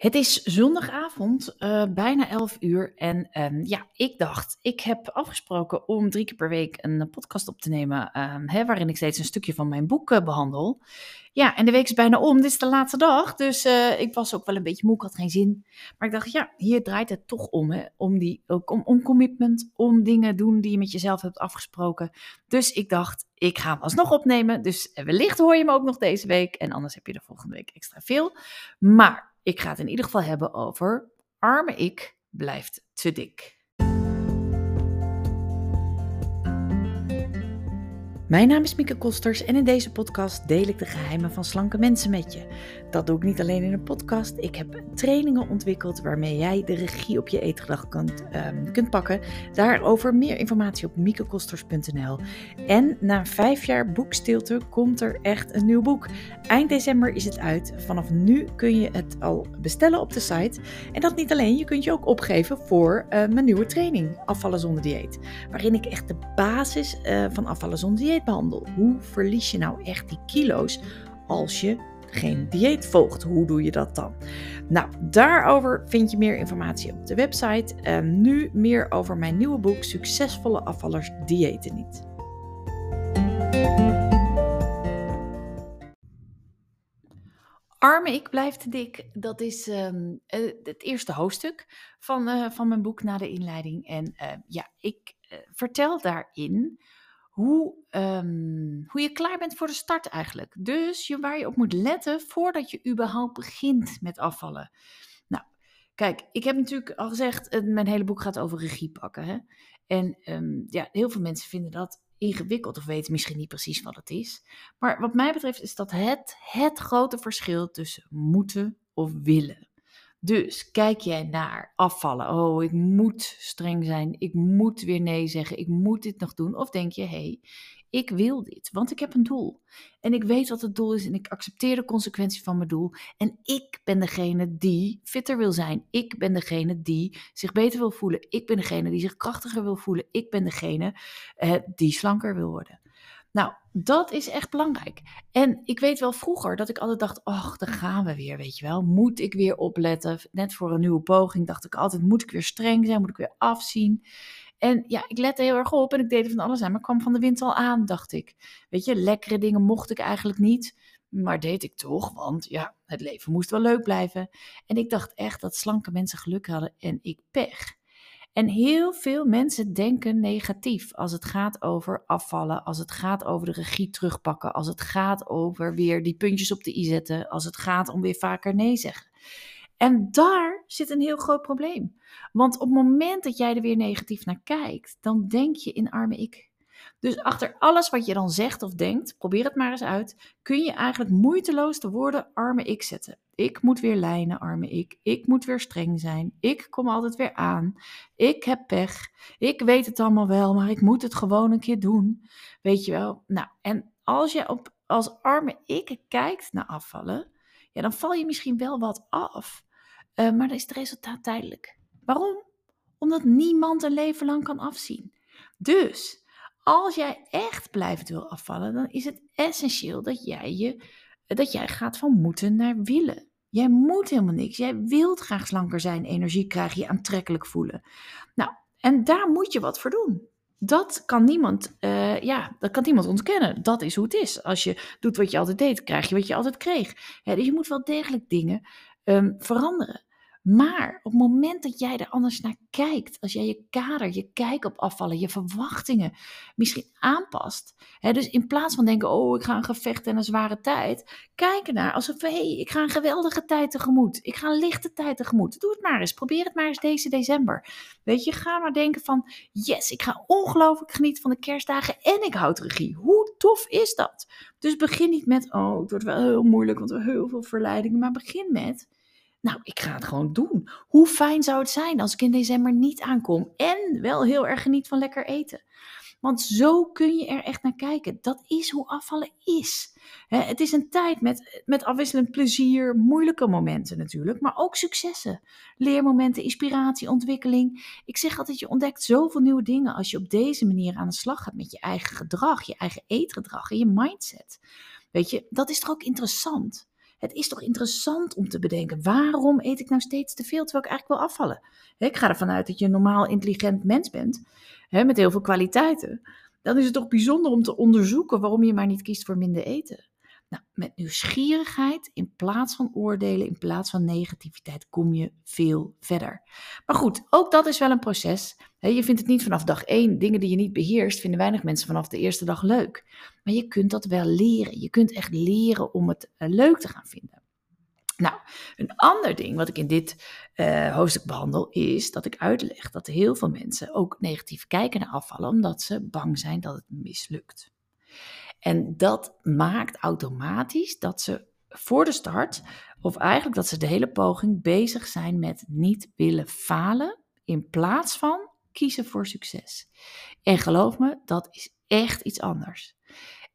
Het is zondagavond, uh, bijna 11 uur. En um, ja, ik dacht, ik heb afgesproken om drie keer per week een podcast op te nemen. Um, hè, waarin ik steeds een stukje van mijn boek uh, behandel. Ja, en de week is bijna om. Dit is de laatste dag. Dus ik was ook wel een beetje moe. Ik had geen zin. Maar ik dacht, ja, hier draait het toch om. Hè? Om, die, ook om, om commitment. Om dingen doen die je met jezelf hebt afgesproken. Dus ik dacht, ik ga hem alsnog opnemen. Dus wellicht hoor je me ook nog deze week. En anders heb je er volgende week extra veel. Maar ik ga het in ieder geval hebben over arme ik blijft te dik. Mijn naam is Mieke Kosters en in deze podcast deel ik de geheimen van slanke mensen met je. Dat doe ik niet alleen in een podcast. Ik heb trainingen ontwikkeld waarmee jij de regie op je eetgedrag kunt, um, kunt pakken. Daarover meer informatie op miekekosters.nl. En na vijf jaar boekstilte komt er echt een nieuw boek. Eind december is het uit. Vanaf nu kun je het al bestellen op de site. En dat niet alleen, je kunt je ook opgeven voor uh, mijn nieuwe training, Afvallen zonder dieet. Waarin ik echt de basis uh, van afvallen zonder dieet Hoe verlies je nou echt die kilo's als je geen dieet volgt? Hoe doe je dat dan? Nou, daarover vind je meer informatie op de website. Um, nu meer over mijn nieuwe boek Succesvolle afvallers diëten niet. Arme ik blijf te dik, dat is um, het eerste hoofdstuk van, uh, van mijn boek na de inleiding. En uh, ja, ik vertel daarin hoe, um, hoe je klaar bent voor de start eigenlijk. Dus je, waar je op moet letten voordat je überhaupt begint met afvallen. Nou, kijk, ik heb natuurlijk al gezegd, mijn hele boek gaat over regie pakken. Hè? En um, ja, heel veel mensen vinden dat ingewikkeld of weten misschien niet precies wat het is. Maar wat mij betreft is dat het, het grote verschil tussen moeten of willen. Dus kijk jij naar afvallen. Oh, ik moet streng zijn. Ik moet weer nee zeggen. Ik moet dit nog doen. Of denk je, hé, hey, ik wil dit, want ik heb een doel. En ik weet wat het doel is en ik accepteer de consequentie van mijn doel. En ik ben degene die fitter wil zijn. Ik ben degene die zich beter wil voelen. Ik ben degene die zich krachtiger wil voelen. Ik ben degene eh, die slanker wil worden. Nou, dat is echt belangrijk. En ik weet wel vroeger dat ik altijd dacht, ach, daar gaan we weer, weet je wel. Moet ik weer opletten? Net voor een nieuwe poging dacht ik altijd, moet ik weer streng zijn? Moet ik weer afzien? En ja, ik lette heel erg op en ik deed van alles aan, maar kwam van de wind al aan, dacht ik. Weet je, lekkere dingen mocht ik eigenlijk niet, maar deed ik toch, want ja, het leven moest wel leuk blijven. En ik dacht echt dat slanke mensen geluk hadden en ik pech. En heel veel mensen denken negatief als het gaat over afvallen, als het gaat over de regie terugpakken, als het gaat over weer die puntjes op de i zetten, als het gaat om weer vaker nee zeggen. En daar zit een heel groot probleem. Want op het moment dat jij er weer negatief naar kijkt, dan denk je in arme ik. Dus achter alles wat je dan zegt of denkt, probeer het maar eens uit, kun je eigenlijk moeiteloos de woorden arme ik zetten. Ik moet weer lijnen, arme ik. Ik moet weer streng zijn. Ik kom altijd weer aan. Ik heb pech. Ik weet het allemaal wel, maar ik moet het gewoon een keer doen. Weet je wel? Nou, en als je op, als arme ik kijkt naar afvallen, ja, dan val je misschien wel wat af. Uh, maar dan is het resultaat tijdelijk. Waarom? Omdat niemand een leven lang kan afzien. Dus als jij echt blijft wil afvallen, dan is het essentieel dat jij, je, dat jij gaat van moeten naar willen. Jij moet helemaal niks. Jij wilt graag slanker zijn, energie krijgen, je aantrekkelijk voelen. Nou, en daar moet je wat voor doen. Dat kan niemand, uh, ja, dat kan niemand ontkennen. Dat is hoe het is. Als je doet wat je altijd deed, krijg je wat je altijd kreeg. dus je moet wel degelijk dingen um, veranderen. Maar op het moment dat jij er anders naar kijkt, als jij je kader, je kijk op afvallen, je verwachtingen misschien aanpast. Hè, dus in plaats van denken, oh, ik ga een gevecht en een zware tijd, kijken naar alsof, hé, hey, ik ga een geweldige tijd tegemoet. Ik ga een lichte tijd tegemoet. Doe het maar eens. Probeer het maar eens deze december. Weet je, ga maar denken van, yes, ik ga ongelooflijk genieten van de kerstdagen en ik houd regie. Hoe tof is dat? Dus begin niet met, oh, het wordt wel heel moeilijk, want we hebben heel veel verleidingen. Maar begin met nou, ik ga het gewoon doen. Hoe fijn zou het zijn als ik in december niet aankom en wel heel erg geniet van lekker eten? Want zo kun je er echt naar kijken. Dat is hoe afvallen is. het is een tijd met, met afwisselend plezier, moeilijke momenten natuurlijk, maar ook successen. Leermomenten, inspiratie, ontwikkeling. Ik zeg altijd, je ontdekt zoveel nieuwe dingen als je op deze manier aan de slag gaat met je eigen gedrag, je eigen eetgedrag en je mindset. Weet je, dat is toch ook interessant? Het is toch interessant om te bedenken, waarom eet ik nou steeds te veel terwijl ik eigenlijk wil afvallen? Ik ga ervan uit dat je een normaal intelligent mens bent, met heel veel kwaliteiten. Dan is het toch bijzonder om te onderzoeken waarom je maar niet kiest voor minder eten. Nou, met nieuwsgierigheid in plaats van oordelen, in plaats van negativiteit, kom je veel verder. Maar goed, ook dat is wel een proces. Je vindt het niet vanaf dag één. Dingen die je niet beheerst, vinden weinig mensen vanaf de eerste dag leuk. Maar je kunt dat wel leren. Je kunt echt leren om het eh, leuk te gaan vinden. Nou, een ander ding wat ik in dit uh, hoofdstuk behandel is dat ik uitleg dat heel veel mensen ook negatief kijken naar afvallen omdat ze bang zijn dat het mislukt. En dat maakt automatisch dat ze voor de start, of eigenlijk dat ze de hele poging bezig zijn met niet willen falen, in plaats van kiezen voor succes. En geloof me, dat is echt iets anders.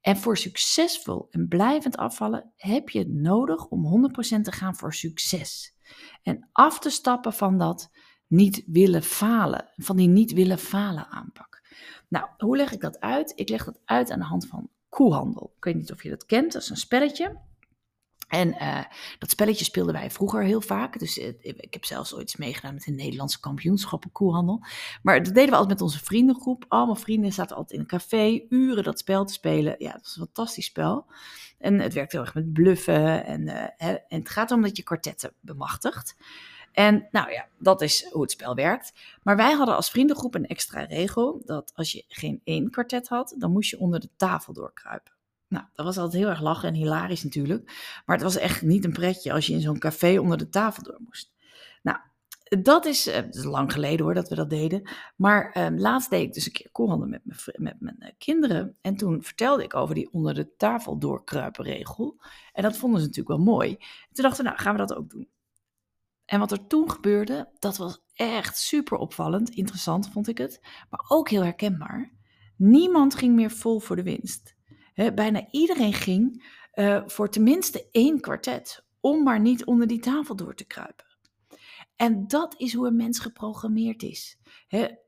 En voor succesvol en blijvend afvallen heb je het nodig om 100% te gaan voor succes. En af te stappen van dat niet willen falen, van die niet willen falen aanpak. Nou, hoe leg ik dat uit? Ik leg dat uit aan de hand van koehandel. Ik weet niet of je dat kent, dat is een spelletje. En uh, dat spelletje speelden wij vroeger heel vaak. Dus uh, ik heb zelfs ooit meegedaan met de Nederlandse kampioenschappen koehandel. Maar dat deden we altijd met onze vriendengroep. Allemaal vrienden zaten altijd in een café, uren dat spel te spelen. Ja, dat was een fantastisch spel. En het werkt heel erg met bluffen. En, hè, en het gaat erom dat je kwartetten bemachtigt. En nou ja, dat is hoe het spel werkt. Maar wij hadden als vriendengroep een extra regel dat als je geen één kwartet had, dan moest je onder de tafel doorkruipen. Nou, dat was altijd heel erg lachen en hilarisch natuurlijk. Maar het was echt niet een pretje als je in zo'n café onder de tafel door moest. Nou, dat is, is lang geleden hoor dat we dat deden. Maar uh, laatst deed ik dus een keer koelhandel met, met mijn uh, kinderen. En toen vertelde ik over die onder de tafel doorkruipen regel. En dat vonden ze natuurlijk wel mooi. En toen dachten we, nou gaan we dat ook doen. En wat er toen gebeurde, dat was echt super opvallend. Interessant vond ik het. Maar ook heel herkenbaar. Niemand ging meer vol voor de winst. bijna iedereen ging uh, voor tenminste één kwartet. Om maar niet onder die tafel door te kruipen. En dat is hoe een mens geprogrammeerd is.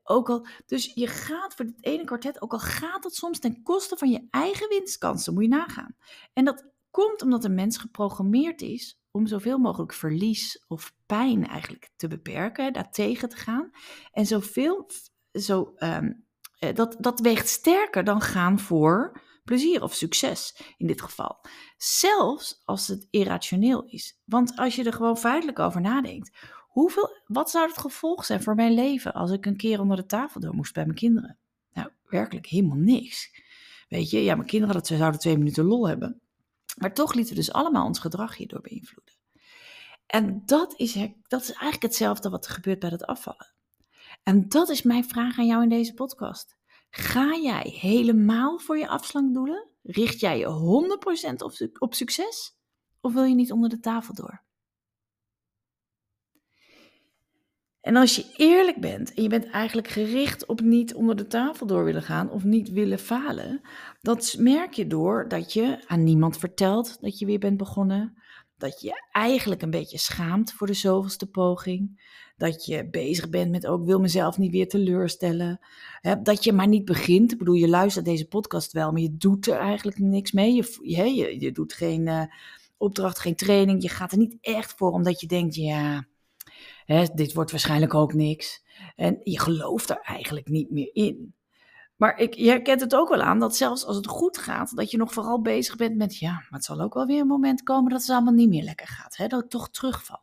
ook al, dus je gaat voor het ene kwartet, ook al gaat dat soms ten koste van je eigen winstkansen, moet je nagaan. En dat komt omdat een mens geprogrammeerd is om zoveel mogelijk verlies of pijn eigenlijk te beperken, daar tegen te gaan. En zoveel, zo, um, dat, dat weegt sterker dan gaan voor plezier of succes in dit geval. Zelfs als het irrationeel is. Want als je er gewoon feitelijk over nadenkt, hoeveel, wat zou het gevolg zijn voor mijn leven als ik een keer onder de tafel door moest bij mijn kinderen? Nou, werkelijk helemaal niks. Weet je, ja, mijn kinderen dat, zouden twee minuten lol hebben. Maar toch lieten we dus allemaal ons gedrag hierdoor beïnvloeden. En dat is, dat is eigenlijk hetzelfde wat er gebeurt bij het afvallen. En dat is mijn vraag aan jou in deze podcast. Ga jij helemaal voor je afslankdoelen? Richt jij je 100% op, op succes? Of wil je niet onder de tafel door? En als je eerlijk bent en je bent eigenlijk gericht op niet onder de tafel door willen gaan of niet willen falen, dat merk je door dat je aan niemand vertelt dat je weer bent begonnen, dat je eigenlijk een beetje schaamt voor de zoveelste poging, dat je bezig bent met ook wil mezelf niet weer teleurstellen, dat je maar niet begint. Ik bedoel, je luistert deze podcast wel, maar je doet er eigenlijk niks mee. Je, je, je doet geen uh, opdracht, geen training, je gaat er niet echt voor omdat je denkt, ja Hè, dit wordt waarschijnlijk ook niks. En je gelooft er eigenlijk niet meer in. Maar ik, je herkent het ook wel aan dat zelfs als het goed gaat, dat je nog vooral bezig bent met, ja, maar het zal ook wel weer een moment komen dat het allemaal niet meer lekker gaat. Hè, dat ik toch terugval.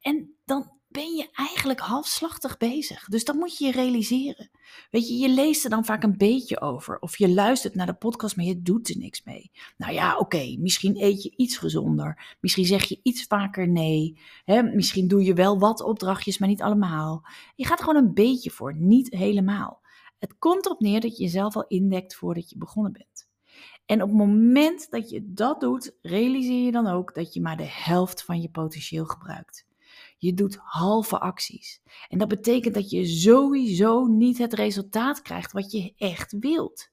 En dan ben je eigenlijk halfslachtig bezig. Dus dat moet je je realiseren. Weet je, je leest er dan vaak een beetje over. Of je luistert naar de podcast, maar je doet er niks mee. Nou ja, oké, misschien eet je iets gezonder. Misschien zeg je iets vaker nee. Hè? Misschien doe je wel wat opdrachtjes, maar niet allemaal. Je gaat gewoon een beetje voor, niet helemaal. Het komt erop neer dat je jezelf al indekt voordat je begonnen bent. En op het moment dat je dat doet, realiseer je dan ook dat je maar de helft van je potentieel gebruikt. Je doet halve acties. En dat betekent dat je sowieso niet het resultaat krijgt wat je echt wilt.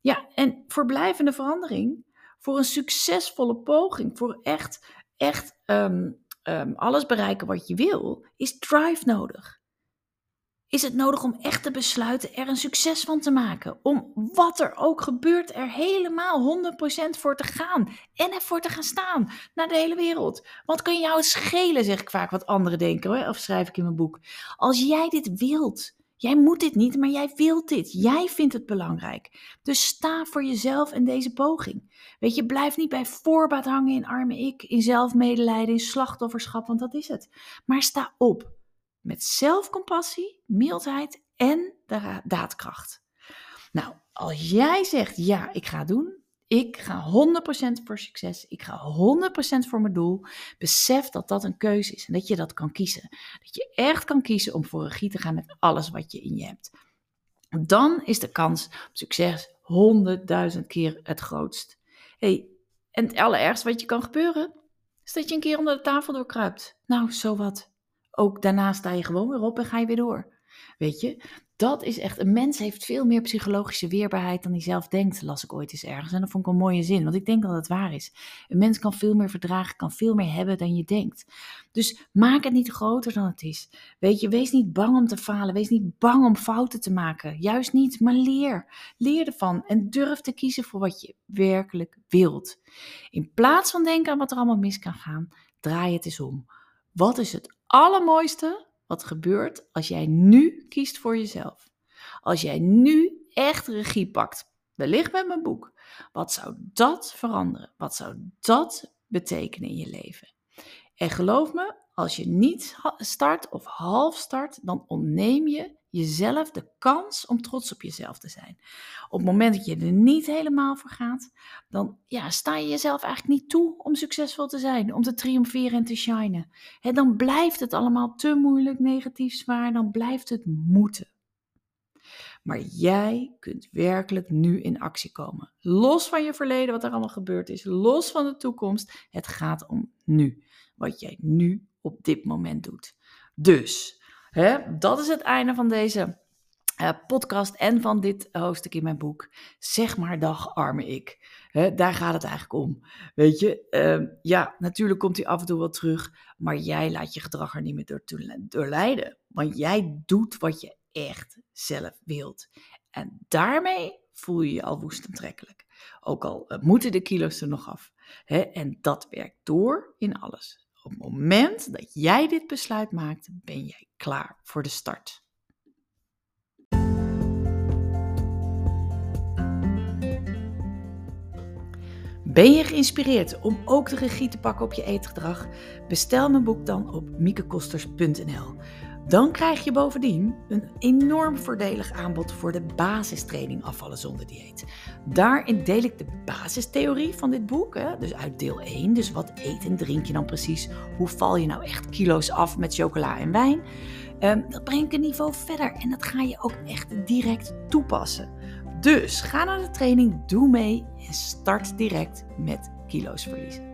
Ja, en voor blijvende verandering, voor een succesvolle poging, voor echt, echt um, um, alles bereiken wat je wil, is drive nodig. Is het nodig om echt te besluiten er een succes van te maken. Om wat er ook gebeurt, er helemaal 100% voor te gaan. En ervoor te gaan staan naar de hele wereld. Wat kan jou schelen, zeg ik vaak, wat anderen denken, hoor, of schrijf ik in mijn boek. Als jij dit wilt, jij moet dit niet, maar jij wilt dit. Jij vindt het belangrijk. Dus sta voor jezelf en deze poging. Weet je, blijf niet bij voorbaat hangen in arme ik, in zelfmedelijden, in slachtofferschap, want dat is het. Maar sta op met zelfcompassie, mildheid en daadkracht. Nou, als jij zegt ja, ik ga doen, ik ga 100% voor succes, ik ga 100% voor mijn doel, besef dat dat een keuze is en dat je dat kan kiezen. Dat je echt kan kiezen om voor regie te gaan met alles wat je in je hebt. Dan is de kans op succes 100.000 keer het grootst. Hey, en het allerergste wat je kan gebeuren, is dat je een keer onder de tafel doorkruipt. Nou, zo wat ook daarna sta je gewoon weer op en ga je weer door. Weet je, dat is echt, een mens heeft veel meer psychologische weerbaarheid dan hij zelf denkt, las ik ooit eens ergens. En dat vond ik een mooie zin, want ik denk dat het waar is. Een mens kan veel meer verdragen, kan veel meer hebben dan je denkt. Dus maak het niet groter dan het is. Weet je, wees niet bang om te falen, wees niet bang om fouten te maken. Juist niet, maar leer. Leer ervan en durf te kiezen voor wat je werkelijk wilt. In plaats van denken aan wat er allemaal mis kan gaan, draai het eens om. Wat is het allermooiste wat gebeurt als jij nu kiest voor jezelf? Als jij nu echt regie pakt, wellicht met mijn boek, wat zou dat veranderen? Wat zou dat betekenen in je leven? En geloof me, als je niet start of half start, dan ontneem je jezelf de kans om trots op jezelf te zijn. Op het moment dat je er niet helemaal voor gaat, dan ja, sta je jezelf eigenlijk niet toe om succesvol te zijn, om te triomferen en te shinen. He, dan blijft het allemaal te moeilijk, negatief, zwaar, dan blijft het moeten. Maar jij kunt werkelijk nu in actie komen. Los van je verleden, wat er allemaal gebeurd is, los van de toekomst. Het gaat om nu. Wat jij nu op dit moment doet. Dus, hè, dat is het einde van deze uh, podcast en van dit hoofdstuk in mijn boek. Zeg maar dag, arme ik. daar gaat het eigenlijk om. Weet je, uh, ja, natuurlijk komt hij af en toe wel terug, maar jij laat je gedrag er niet meer door, leiden. Want jij doet wat je echt zelf wilt. En daarmee voel je je al woest aantrekkelijk. Ook al uh, moeten de kilo's er nog af. en dat werkt door in alles. Op het moment dat jij dit besluit maakt, ben jij klaar voor de start. Ben je geïnspireerd om ook de regie te pakken op je eetgedrag? Bestel mijn boek dan op miekekosters.nl. Dan krijg je bovendien een enorm voordelig aanbod voor de basistraining afvallen zonder dieet. Daarin deel ik de basistheorie van dit boek, hè, dus uit deel 1. Dus wat eet en drink je dan precies? Hoe val je nou echt kilo's af met chocola en wijn? Um, dat breng ik een niveau verder en dat ga je ook echt direct toepassen. Dus ga naar de training, doe mee en start direct met kilo's verliezen.